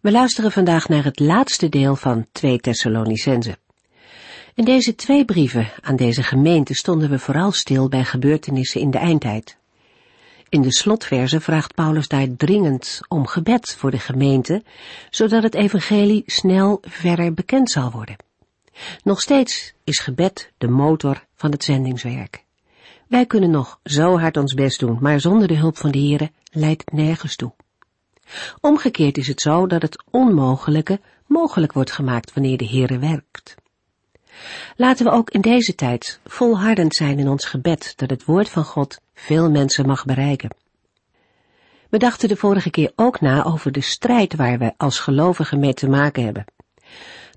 We luisteren vandaag naar het laatste deel van 2 Thessalonicense. In deze twee brieven aan deze gemeente stonden we vooral stil bij gebeurtenissen in de eindtijd. In de slotverse vraagt Paulus daar dringend om gebed voor de gemeente, zodat het evangelie snel verder bekend zal worden. Nog steeds is gebed de motor van het zendingswerk. Wij kunnen nog zo hard ons best doen, maar zonder de hulp van de Here leidt het nergens toe. Omgekeerd is het zo dat het onmogelijke mogelijk wordt gemaakt wanneer de Heere werkt. Laten we ook in deze tijd volhardend zijn in ons gebed dat het woord van God veel mensen mag bereiken. We dachten de vorige keer ook na over de strijd waar we als gelovigen mee te maken hebben.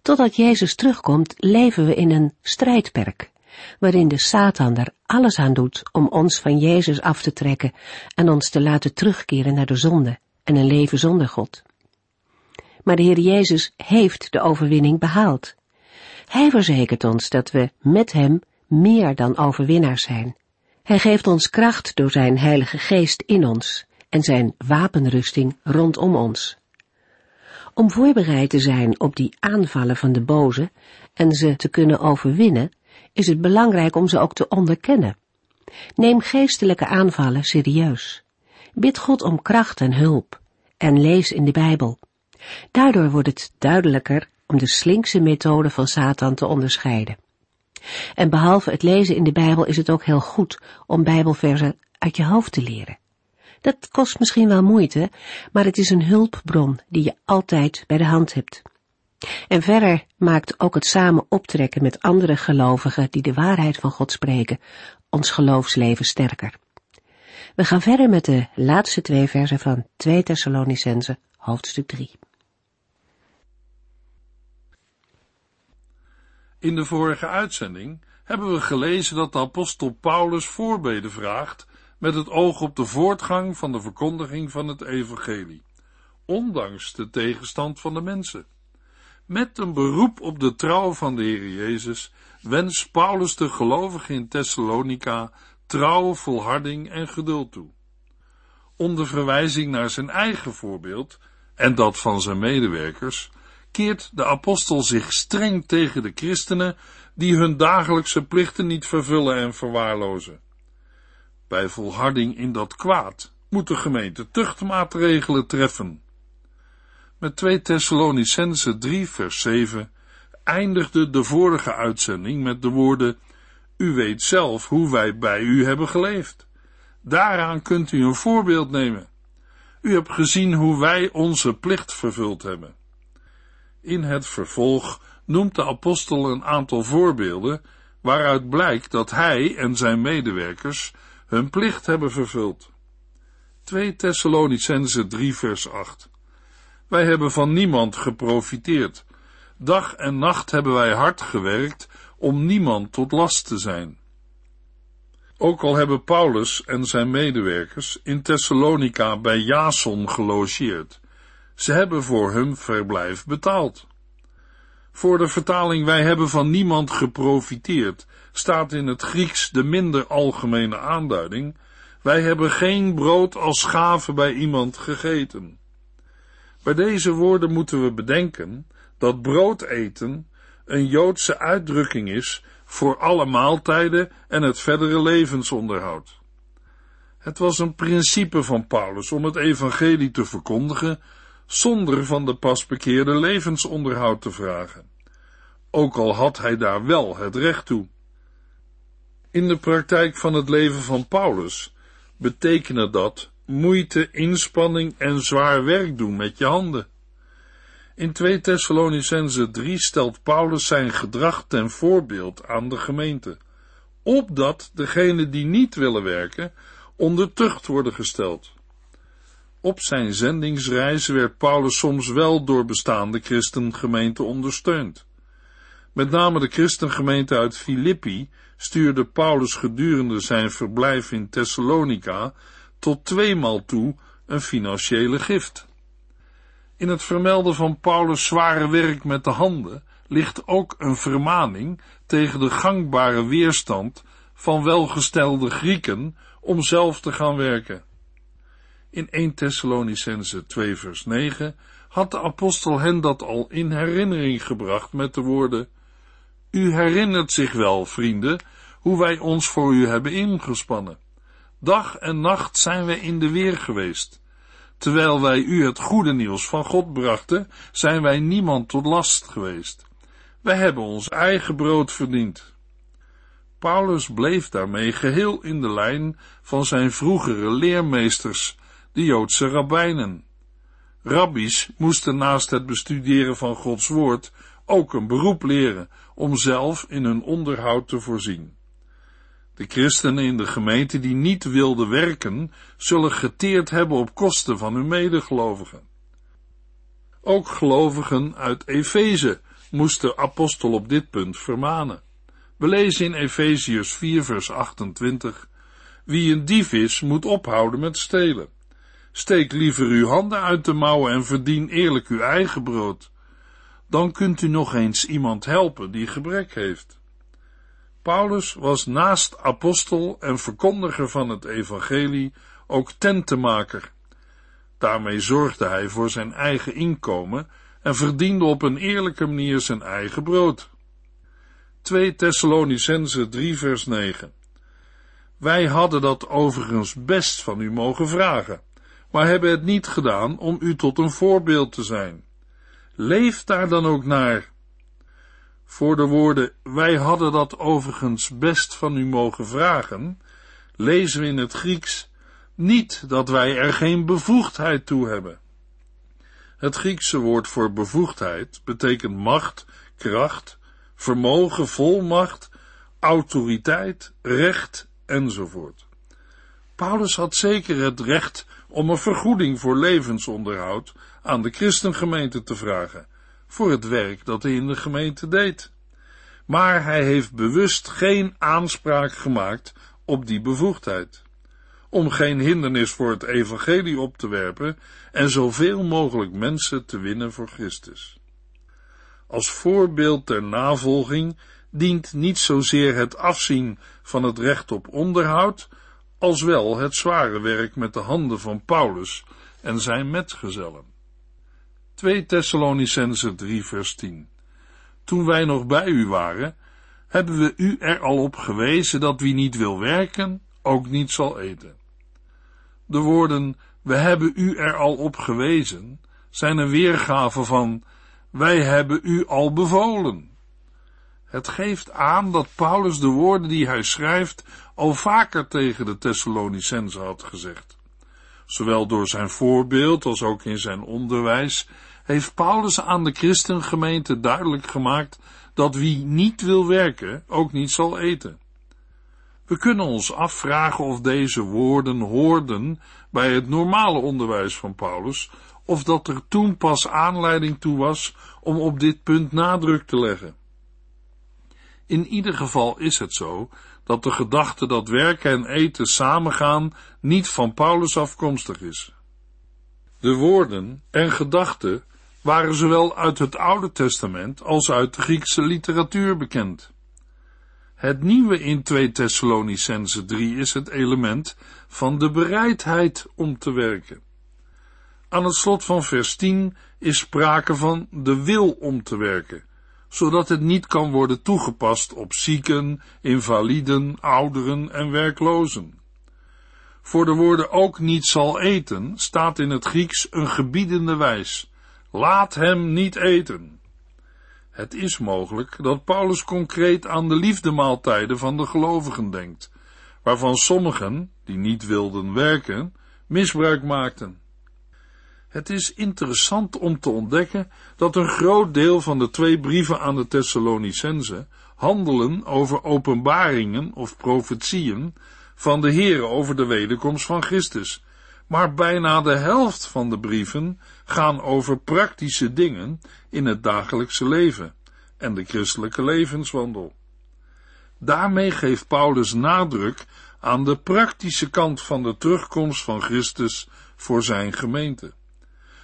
Totdat Jezus terugkomt, leven we in een strijdperk, waarin de Satan er alles aan doet om ons van Jezus af te trekken en ons te laten terugkeren naar de zonde en een leven zonder God. Maar de Heer Jezus heeft de overwinning behaald. Hij verzekert ons dat we met Hem meer dan overwinnaars zijn. Hij geeft ons kracht door Zijn Heilige Geest in ons en Zijn wapenrusting rondom ons. Om voorbereid te zijn op die aanvallen van de boze en ze te kunnen overwinnen, is het belangrijk om ze ook te onderkennen. Neem geestelijke aanvallen serieus. Bid God om kracht en hulp en lees in de Bijbel. Daardoor wordt het duidelijker om de slinkse methode van Satan te onderscheiden. En behalve het lezen in de Bijbel is het ook heel goed om Bijbelversen uit je hoofd te leren. Dat kost misschien wel moeite, maar het is een hulpbron die je altijd bij de hand hebt. En verder maakt ook het samen optrekken met andere gelovigen die de waarheid van God spreken ons geloofsleven sterker. We gaan verder met de laatste twee versen van 2 Thessalonicense, hoofdstuk 3. In de vorige uitzending hebben we gelezen dat de apostel Paulus voorbeden vraagt met het oog op de voortgang van de verkondiging van het evangelie, ondanks de tegenstand van de mensen. Met een beroep op de trouw van de Heer Jezus wenst Paulus de gelovigen in Thessalonica trouw, volharding en geduld toe. Onder verwijzing naar zijn eigen voorbeeld en dat van zijn medewerkers, keert de apostel zich streng tegen de christenen die hun dagelijkse plichten niet vervullen en verwaarlozen. Bij volharding in dat kwaad moet de gemeente tuchtmaatregelen treffen. Met 2 Thessalonicense 3 vers 7 eindigde de vorige uitzending met de woorden u weet zelf hoe wij bij u hebben geleefd. Daaraan kunt u een voorbeeld nemen. U hebt gezien hoe wij onze plicht vervuld hebben. In het vervolg noemt de apostel een aantal voorbeelden waaruit blijkt dat hij en zijn medewerkers hun plicht hebben vervuld. 2 Thessalonicense 3 vers 8 Wij hebben van niemand geprofiteerd. Dag en nacht hebben wij hard gewerkt om niemand tot last te zijn. Ook al hebben Paulus en zijn medewerkers in Thessalonica bij Jason gelogeerd, ze hebben voor hun verblijf betaald. Voor de vertaling wij hebben van niemand geprofiteerd, staat in het Grieks de minder algemene aanduiding, wij hebben geen brood als gave bij iemand gegeten. Bij deze woorden moeten we bedenken dat brood eten een Joodse uitdrukking is voor alle maaltijden en het verdere levensonderhoud. Het was een principe van Paulus om het evangelie te verkondigen zonder van de pas bekeerde levensonderhoud te vragen, ook al had hij daar wel het recht toe. In de praktijk van het leven van Paulus betekende dat moeite, inspanning en zwaar werk doen met je handen. In 2 Thessalonicense 3 stelt Paulus zijn gedrag ten voorbeeld aan de gemeente, opdat degenen die niet willen werken onder tucht worden gesteld. Op zijn zendingsreis werd Paulus soms wel door bestaande christengemeenten ondersteund. Met name de christengemeente uit Filippi stuurde Paulus gedurende zijn verblijf in Thessalonica tot tweemaal toe een financiële gift. In het vermelden van Paulus' zware werk met de handen ligt ook een vermaning tegen de gangbare weerstand van welgestelde Grieken om zelf te gaan werken. In 1 Thessalonicense 2 vers 9 had de apostel hen dat al in herinnering gebracht met de woorden U herinnert zich wel, vrienden, hoe wij ons voor u hebben ingespannen. Dag en nacht zijn wij in de weer geweest. Terwijl wij u het goede nieuws van God brachten, zijn wij niemand tot last geweest. Wij hebben ons eigen brood verdiend. Paulus bleef daarmee geheel in de lijn van zijn vroegere leermeesters, de Joodse rabbijnen. Rabbies moesten naast het bestuderen van Gods woord ook een beroep leren om zelf in hun onderhoud te voorzien. De christenen in de gemeente die niet wilden werken, zullen geteerd hebben op kosten van hun medegelovigen. Ook gelovigen uit Efeze moest de apostel op dit punt vermanen. We lezen in Efeziërs 4 vers 28, wie een dief is, moet ophouden met stelen. Steek liever uw handen uit de mouwen en verdien eerlijk uw eigen brood. Dan kunt u nog eens iemand helpen die gebrek heeft. Paulus was naast apostel en verkondiger van het evangelie ook tentenmaker. Daarmee zorgde hij voor zijn eigen inkomen en verdiende op een eerlijke manier zijn eigen brood. 2 Thessalonicense 3 vers 9 Wij hadden dat overigens best van u mogen vragen, maar hebben het niet gedaan om u tot een voorbeeld te zijn. Leef daar dan ook naar. Voor de woorden, wij hadden dat overigens best van u mogen vragen, lezen we in het Grieks niet dat wij er geen bevoegdheid toe hebben. Het Griekse woord voor bevoegdheid betekent macht, kracht, vermogen, volmacht, autoriteit, recht enzovoort. Paulus had zeker het recht om een vergoeding voor levensonderhoud aan de christengemeente te vragen, voor het werk dat hij in de gemeente deed. Maar hij heeft bewust geen aanspraak gemaakt op die bevoegdheid om geen hindernis voor het evangelie op te werpen en zoveel mogelijk mensen te winnen voor Christus. Als voorbeeld ter navolging dient niet zozeer het afzien van het recht op onderhoud, als wel het zware werk met de handen van Paulus en zijn metgezellen. 2 Thessalonicense 3 vers 10 Toen wij nog bij u waren, hebben we u er al op gewezen dat wie niet wil werken, ook niet zal eten. De woorden, we hebben u er al op gewezen, zijn een weergave van, wij hebben u al bevolen. Het geeft aan dat Paulus de woorden die hij schrijft al vaker tegen de Thessalonicenzen had gezegd. Zowel door zijn voorbeeld als ook in zijn onderwijs heeft Paulus aan de christengemeente duidelijk gemaakt dat wie niet wil werken ook niet zal eten. We kunnen ons afvragen of deze woorden hoorden bij het normale onderwijs van Paulus, of dat er toen pas aanleiding toe was om op dit punt nadruk te leggen. In ieder geval is het zo dat de gedachte dat werken en eten samengaan niet van Paulus afkomstig is. De woorden en gedachten waren zowel uit het Oude Testament als uit de Griekse literatuur bekend. Het nieuwe in 2 Thessalonicense 3 is het element van de bereidheid om te werken. Aan het slot van vers 10 is sprake van de wil om te werken, zodat het niet kan worden toegepast op zieken, invaliden, ouderen en werklozen. Voor de woorden ook niet zal eten staat in het Grieks een gebiedende wijs. Laat hem niet eten. Het is mogelijk dat Paulus concreet aan de liefdemaaltijden van de gelovigen denkt, waarvan sommigen, die niet wilden werken, misbruik maakten. Het is interessant om te ontdekken dat een groot deel van de twee brieven aan de Thessalonicense handelen over openbaringen of profetieën van de Heer over de wederkomst van Christus, maar bijna de helft van de brieven gaan over praktische dingen in het dagelijkse leven en de christelijke levenswandel. Daarmee geeft Paulus nadruk aan de praktische kant van de terugkomst van Christus voor zijn gemeente.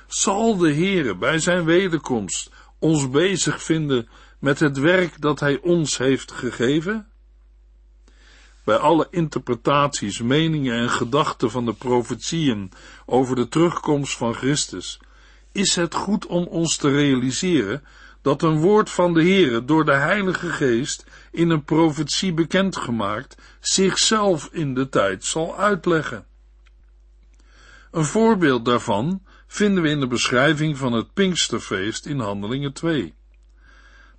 Zal de Heere bij zijn wederkomst ons bezig vinden met het werk dat hij ons heeft gegeven? Bij alle interpretaties, meningen en gedachten van de profetieën over de terugkomst van Christus, is het goed om ons te realiseren dat een woord van de Heere door de Heilige Geest in een profetie bekendgemaakt zichzelf in de tijd zal uitleggen. Een voorbeeld daarvan vinden we in de beschrijving van het Pinksterfeest in Handelingen 2.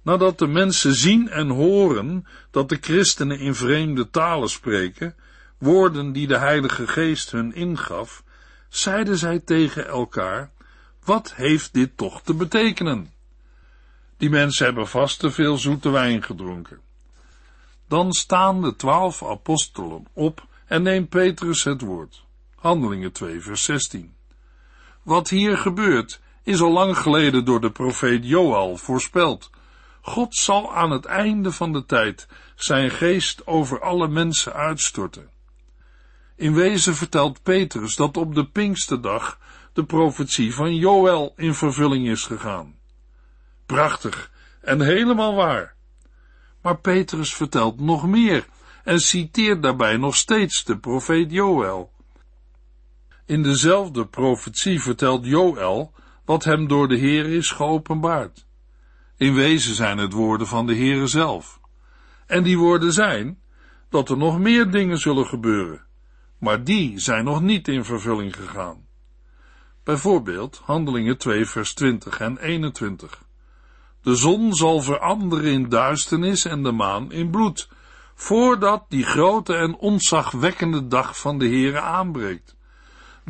Nadat de mensen zien en horen dat de christenen in vreemde talen spreken, woorden die de Heilige Geest hun ingaf, zeiden zij tegen elkaar, wat heeft dit toch te betekenen? Die mensen hebben vast te veel zoete wijn gedronken. Dan staan de twaalf apostelen op en neemt Petrus het woord. Handelingen 2 vers 16. Wat hier gebeurt, is al lang geleden door de profeet Joel voorspeld. God zal aan het einde van de tijd zijn geest over alle mensen uitstorten. In wezen vertelt Petrus dat op de Pinksterdag de profetie van Joel in vervulling is gegaan. Prachtig en helemaal waar. Maar Petrus vertelt nog meer en citeert daarbij nog steeds de profeet Joel. In dezelfde profetie vertelt Joel wat hem door de Heer is geopenbaard. In wezen zijn het woorden van de Heere zelf. En die woorden zijn dat er nog meer dingen zullen gebeuren, maar die zijn nog niet in vervulling gegaan. Bijvoorbeeld Handelingen 2 vers 20 en 21. De zon zal veranderen in duisternis en de maan in bloed, voordat die grote en ontzagwekkende dag van de Heere aanbreekt.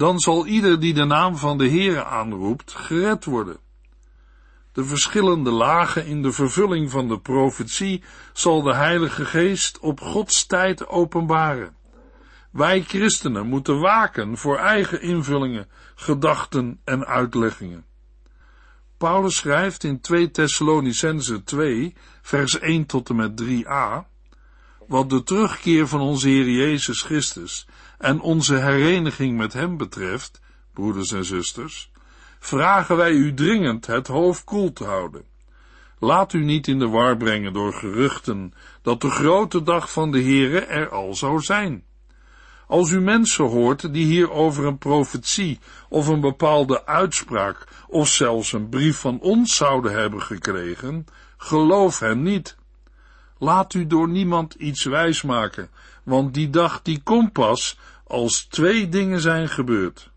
Dan zal ieder die de naam van de Heere aanroept, gered worden. De verschillende lagen in de vervulling van de profetie zal de Heilige Geest op Gods tijd openbaren. Wij christenen moeten waken voor eigen invullingen, gedachten en uitleggingen. Paulus schrijft in 2 Thessalonicense 2, vers 1 tot en met 3a, wat de terugkeer van onze Heer Jezus Christus en onze hereniging met Hem betreft, broeders en zusters, vragen wij u dringend het hoofd koel te houden. Laat u niet in de war brengen door geruchten dat de grote dag van de Heere er al zou zijn. Als u mensen hoort die hier over een profetie of een bepaalde uitspraak of zelfs een brief van ons zouden hebben gekregen, geloof hen niet. Laat u door niemand iets wijsmaken, want die dag die komt pas als twee dingen zijn gebeurd.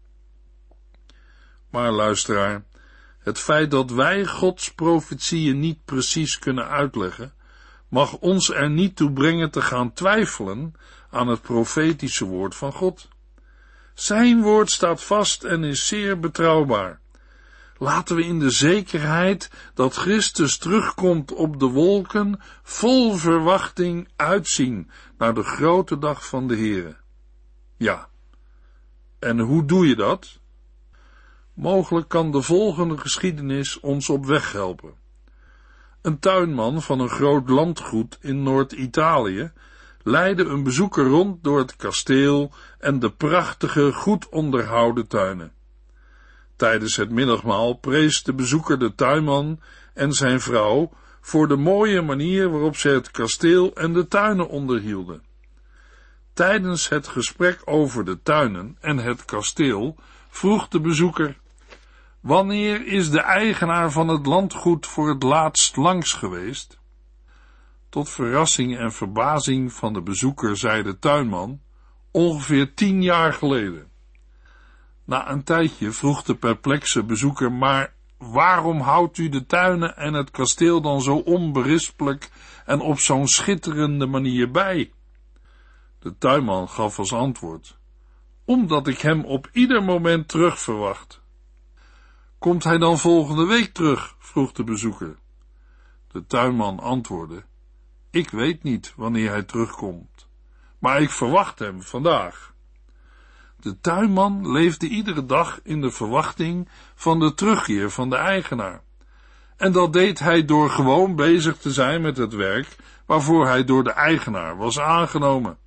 Maar luisteraar, het feit dat wij Gods profetieën niet precies kunnen uitleggen, mag ons er niet toe brengen te gaan twijfelen aan het profetische woord van God. Zijn woord staat vast en is zeer betrouwbaar. Laten we in de zekerheid dat Christus terugkomt op de wolken, vol verwachting uitzien naar de grote dag van de Heere. Ja. En hoe doe je dat? Mogelijk kan de volgende geschiedenis ons op weg helpen. Een tuinman van een groot landgoed in Noord-Italië leidde een bezoeker rond door het kasteel en de prachtige, goed onderhouden tuinen. Tijdens het middagmaal prees de bezoeker de tuinman en zijn vrouw voor de mooie manier waarop ze het kasteel en de tuinen onderhielden. Tijdens het gesprek over de tuinen en het kasteel vroeg de bezoeker Wanneer is de eigenaar van het landgoed voor het laatst langs geweest? Tot verrassing en verbazing van de bezoeker zei de tuinman, ongeveer tien jaar geleden. Na een tijdje vroeg de perplexe bezoeker, maar waarom houdt u de tuinen en het kasteel dan zo onberispelijk en op zo'n schitterende manier bij? De tuinman gaf als antwoord, omdat ik hem op ieder moment terug verwacht. Komt hij dan volgende week terug? vroeg de bezoeker. De tuinman antwoordde: Ik weet niet wanneer hij terugkomt, maar ik verwacht hem vandaag. De tuinman leefde iedere dag in de verwachting van de terugkeer van de eigenaar. En dat deed hij door gewoon bezig te zijn met het werk waarvoor hij door de eigenaar was aangenomen.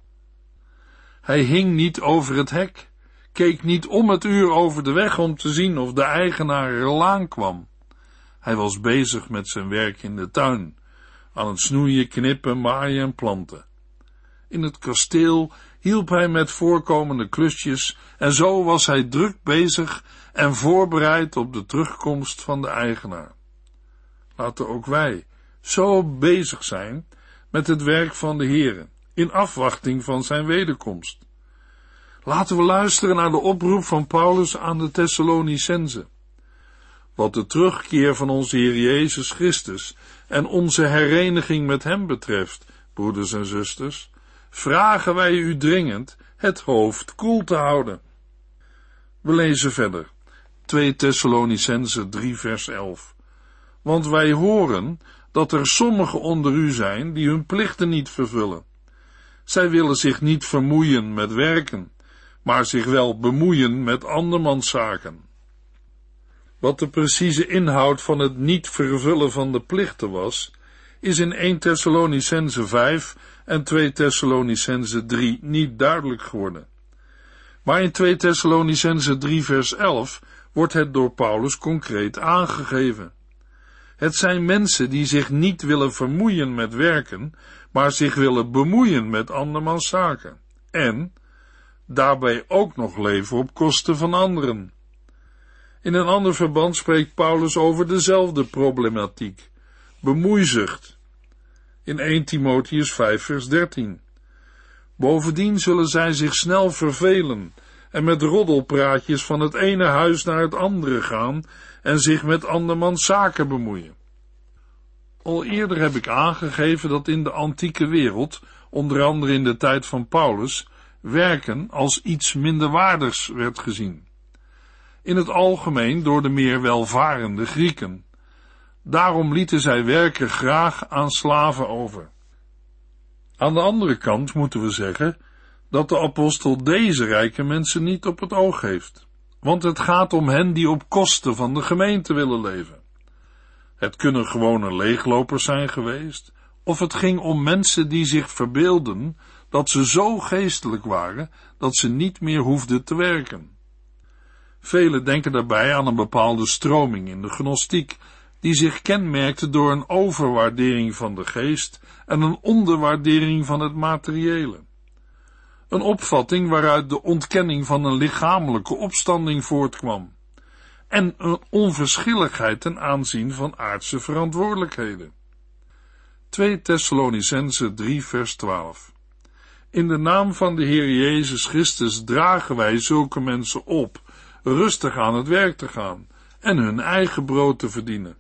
Hij hing niet over het hek, keek niet om het uur over de weg om te zien of de eigenaar er al aankwam. Hij was bezig met zijn werk in de tuin, aan het snoeien, knippen, maaien en planten. In het kasteel hielp hij met voorkomende klusjes en zo was hij druk bezig en voorbereid op de terugkomst van de eigenaar. Laten ook wij zo bezig zijn met het werk van de Heere, in afwachting van zijn wederkomst. Laten we luisteren naar de oproep van Paulus aan de Thessalonicenzen. Wat de terugkeer van onze Heer Jezus Christus en onze hereniging met Hem betreft, broeders en zusters, vragen wij u dringend het hoofd koel te houden. We lezen verder. 2 Thessalonicense 3 vers 11. Want wij horen dat er sommigen onder u zijn die hun plichten niet vervullen. Zij willen zich niet vermoeien met werken, maar zich wel bemoeien met andermans zaken. Wat de precieze inhoud van het niet vervullen van de plichten was, is in 1 Thessalonicense 5 en 2 Thessalonicense 3 niet duidelijk geworden. Maar in 2 Thessalonicense 3 vers 11 wordt het door Paulus concreet aangegeven. Het zijn mensen die zich niet willen vermoeien met werken, maar zich willen bemoeien met andermans zaken. En daarbij ook nog leven op kosten van anderen. In een ander verband spreekt Paulus over dezelfde problematiek, bemoeizucht. In 1 Timotheus 5 vers 13. Bovendien zullen zij zich snel vervelen en met roddelpraatjes van het ene huis naar het andere gaan en zich met andermans zaken bemoeien. Al eerder heb ik aangegeven dat in de antieke wereld, onder andere in de tijd van Paulus, werken als iets minderwaardigs werd gezien. In het algemeen door de meer welvarende Grieken. Daarom lieten zij werken graag aan slaven over. Aan de andere kant moeten we zeggen dat de apostel deze rijke mensen niet op het oog heeft, want het gaat om hen die op kosten van de gemeente willen leven. Het kunnen gewone leeglopers zijn geweest, of het ging om mensen die zich verbeelden dat ze zo geestelijk waren dat ze niet meer hoefden te werken. Velen denken daarbij aan een bepaalde stroming in de gnostiek, die zich kenmerkte door een overwaardering van de geest en een onderwaardering van het materiële. Een opvatting waaruit de ontkenning van een lichamelijke opstanding voortkwam en een onverschilligheid ten aanzien van aardse verantwoordelijkheden. 2 Thessalonicense 3 vers 12 In de naam van de Heer Jezus Christus dragen wij zulke mensen op rustig aan het werk te gaan en hun eigen brood te verdienen.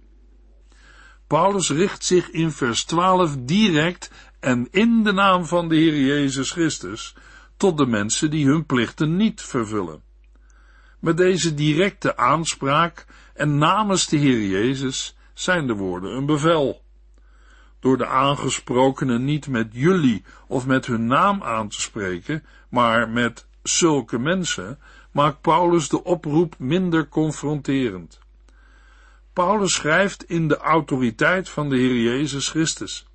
Paulus richt zich in vers 12 direct en in de naam van de Heer Jezus Christus tot de mensen die hun plichten niet vervullen. Met deze directe aanspraak en namens de Heer Jezus zijn de woorden een bevel. Door de aangesprokenen niet met jullie of met hun naam aan te spreken, maar met zulke mensen, maakt Paulus de oproep minder confronterend. Paulus schrijft in de autoriteit van de Heer Jezus Christus.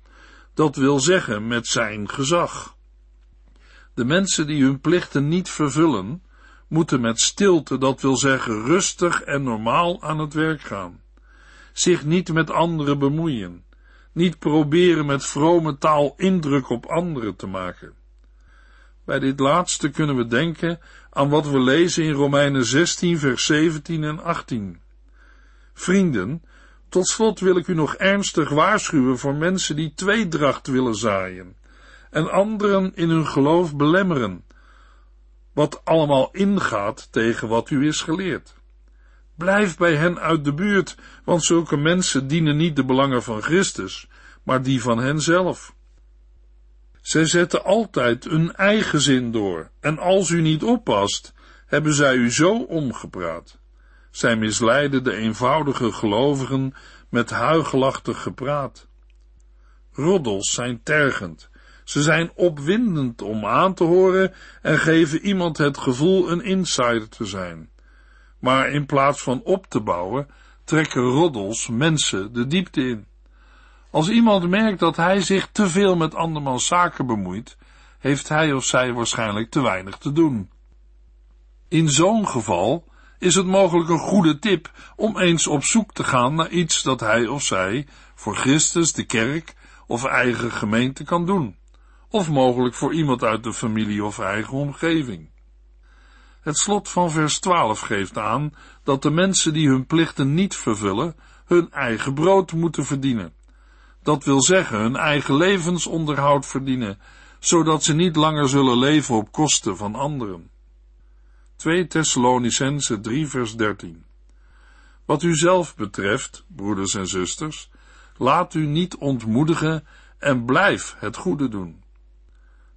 Dat wil zeggen met zijn gezag. De mensen die hun plichten niet vervullen, moeten met stilte, dat wil zeggen rustig en normaal aan het werk gaan. Zich niet met anderen bemoeien. Niet proberen met vrome taal indruk op anderen te maken. Bij dit laatste kunnen we denken aan wat we lezen in Romeinen 16, vers 17 en 18. Vrienden, tot slot wil ik u nog ernstig waarschuwen voor mensen die tweedracht willen zaaien en anderen in hun geloof belemmeren, wat allemaal ingaat tegen wat u is geleerd. Blijf bij hen uit de buurt, want zulke mensen dienen niet de belangen van Christus, maar die van henzelf. Zij zetten altijd hun eigen zin door, en als u niet oppast, hebben zij u zo omgepraat. Zij misleiden de eenvoudige gelovigen met huigelachtig gepraat. Roddels zijn tergend, ze zijn opwindend om aan te horen en geven iemand het gevoel een insider te zijn. Maar in plaats van op te bouwen, trekken roddels mensen de diepte in. Als iemand merkt dat hij zich te veel met andermans zaken bemoeit, heeft hij of zij waarschijnlijk te weinig te doen. In zo'n geval is het mogelijk een goede tip om eens op zoek te gaan naar iets dat hij of zij voor Christus, de kerk of eigen gemeente kan doen, of mogelijk voor iemand uit de familie of eigen omgeving. Het slot van vers 12 geeft aan dat de mensen die hun plichten niet vervullen, hun eigen brood moeten verdienen. Dat wil zeggen hun eigen levensonderhoud verdienen, zodat ze niet langer zullen leven op kosten van anderen. 2 Thessalonicense 3 vers 13 Wat u zelf betreft, broeders en zusters, laat u niet ontmoedigen en blijf het goede doen.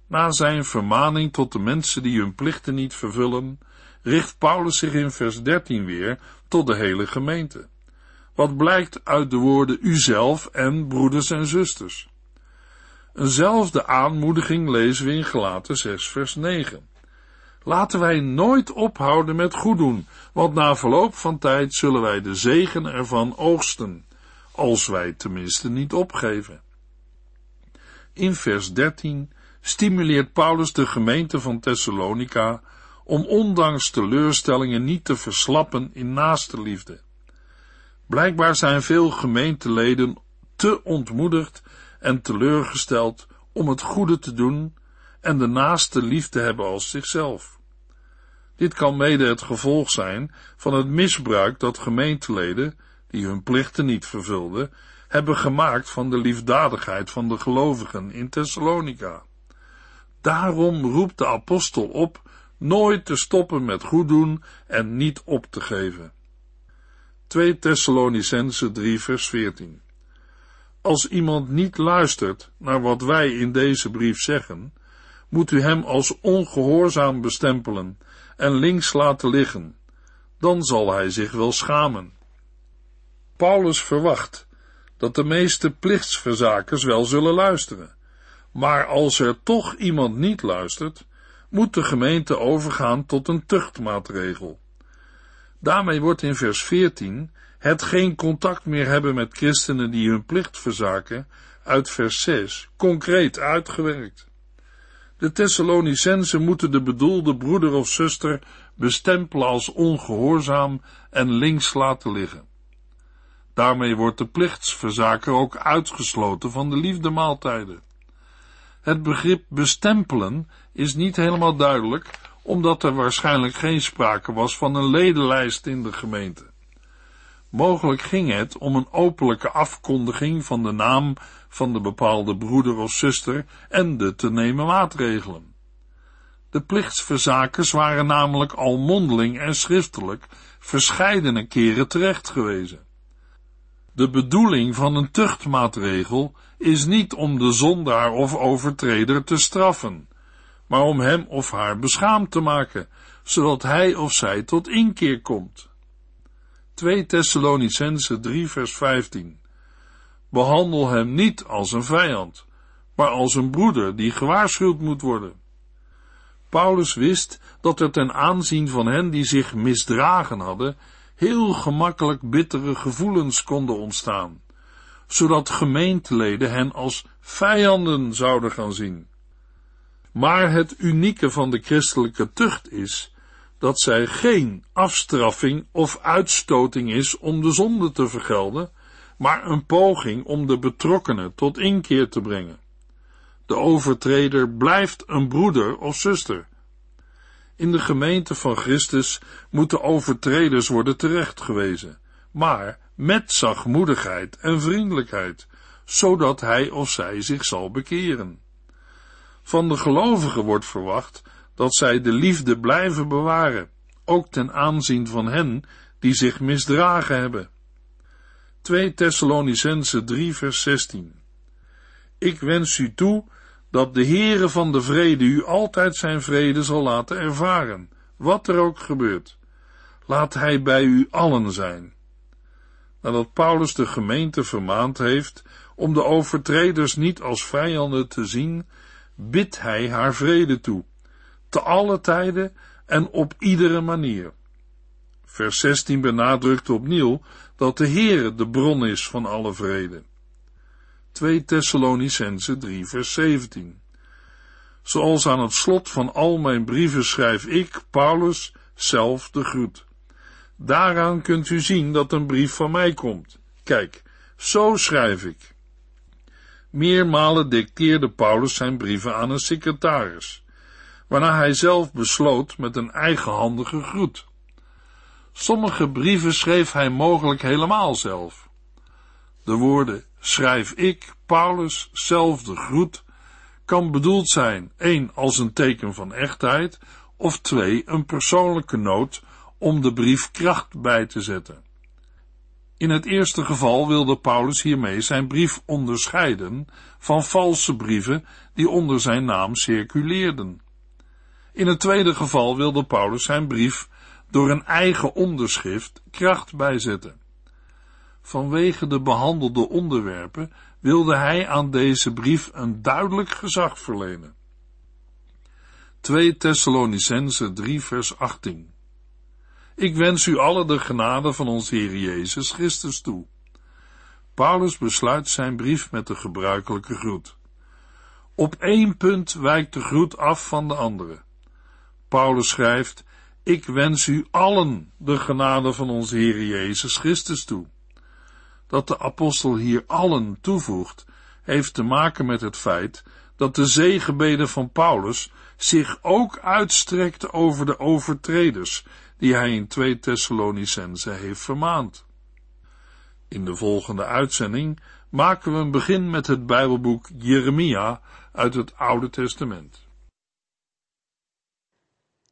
Na zijn vermaning tot de mensen die hun plichten niet vervullen, richt Paulus zich in vers 13 weer tot de hele gemeente. Wat blijkt uit de woorden uzelf en broeders en zusters. Eenzelfde aanmoediging lezen we in Gelaten 6 vers 9. Laten wij nooit ophouden met goed doen, want na verloop van tijd zullen wij de zegen ervan oogsten, als wij tenminste niet opgeven. In vers 13 stimuleert Paulus de gemeente van Thessalonica om ondanks teleurstellingen niet te verslappen in naaste liefde. Blijkbaar zijn veel gemeenteleden te ontmoedigd en teleurgesteld om het goede te doen en de naaste lief te hebben als zichzelf. Dit kan mede het gevolg zijn van het misbruik dat gemeenteleden, die hun plichten niet vervulden, hebben gemaakt van de liefdadigheid van de gelovigen in Thessalonica. Daarom roept de apostel op nooit te stoppen met goed doen en niet op te geven. 2 Thessalonicense 3 vers 14 Als iemand niet luistert naar wat wij in deze brief zeggen, moet u hem als ongehoorzaam bestempelen en links laten liggen. Dan zal hij zich wel schamen. Paulus verwacht dat de meeste plichtsverzakers wel zullen luisteren. Maar als er toch iemand niet luistert, moet de gemeente overgaan tot een tuchtmaatregel. Daarmee wordt in vers 14 het geen contact meer hebben met christenen die hun plicht verzaken uit vers 6 concreet uitgewerkt. De Thessalonicensen moeten de bedoelde broeder of zuster bestempelen als ongehoorzaam en links laten liggen. Daarmee wordt de plichtsverzaker ook uitgesloten van de liefdemaaltijden. Het begrip bestempelen is niet helemaal duidelijk, omdat er waarschijnlijk geen sprake was van een ledenlijst in de gemeente. Mogelijk ging het om een openlijke afkondiging van de naam van de bepaalde broeder of zuster en de te nemen maatregelen. De plichtsverzakers waren namelijk al mondeling en schriftelijk verscheidene keren terecht gewezen. De bedoeling van een tuchtmaatregel is niet om de zondaar of overtreder te straffen, maar om hem of haar beschaamd te maken, zodat hij of zij tot inkeer komt. 2 Thessalonicense 3 vers 15 Behandel hem niet als een vijand, maar als een broeder die gewaarschuwd moet worden. Paulus wist dat er ten aanzien van hen die zich misdragen hadden, heel gemakkelijk bittere gevoelens konden ontstaan, zodat gemeenteleden hen als vijanden zouden gaan zien. Maar het unieke van de christelijke tucht is dat zij geen afstraffing of uitstoting is om de zonde te vergelden, maar een poging om de betrokkenen tot inkeer te brengen. De overtreder blijft een broeder of zuster. In de gemeente van Christus moeten overtreders worden terechtgewezen, maar met zachtmoedigheid en vriendelijkheid, zodat hij of zij zich zal bekeren. Van de gelovigen wordt verwacht dat zij de liefde blijven bewaren, ook ten aanzien van hen die zich misdragen hebben. 2 Thessalonicense 3 vers 16 Ik wens u toe dat de Heere van de vrede u altijd zijn vrede zal laten ervaren, wat er ook gebeurt. Laat hij bij u allen zijn. Nadat Paulus de gemeente vermaand heeft om de overtreders niet als vijanden te zien, bidt hij haar vrede toe, te alle tijden en op iedere manier. Vers 16 benadrukt opnieuw dat de Heere de bron is van alle vrede. 2 Thessalonicense 3 vers 17 Zoals aan het slot van al mijn brieven schrijf ik, Paulus, zelf de groet. Daaraan kunt u zien dat een brief van mij komt. Kijk, zo schrijf ik. Meermalen dicteerde Paulus zijn brieven aan een secretaris, waarna hij zelf besloot met een eigenhandige groet. Sommige brieven schreef hij mogelijk helemaal zelf. De woorden schrijf ik, Paulus, zelf de groet, kan bedoeld zijn, één als een teken van echtheid, of twee een persoonlijke noot om de brief kracht bij te zetten. In het eerste geval wilde Paulus hiermee zijn brief onderscheiden van valse brieven die onder zijn naam circuleerden. In het tweede geval wilde Paulus zijn brief door een eigen onderschrift kracht bijzetten. Vanwege de behandelde onderwerpen wilde hij aan deze brief een duidelijk gezag verlenen. 2 Thessalonicense 3 vers 18 Ik wens u alle de genade van onze Heer Jezus Christus toe. Paulus besluit zijn brief met de gebruikelijke groet. Op één punt wijkt de groet af van de andere. Paulus schrijft, ik wens u allen de genade van onze Heer Jezus Christus toe. Dat de apostel hier allen toevoegt, heeft te maken met het feit dat de zegenbeden van Paulus zich ook uitstrekt over de overtreders die hij in 2 Thessalonicense heeft vermaand. In de volgende uitzending maken we een begin met het Bijbelboek Jeremia uit het Oude Testament.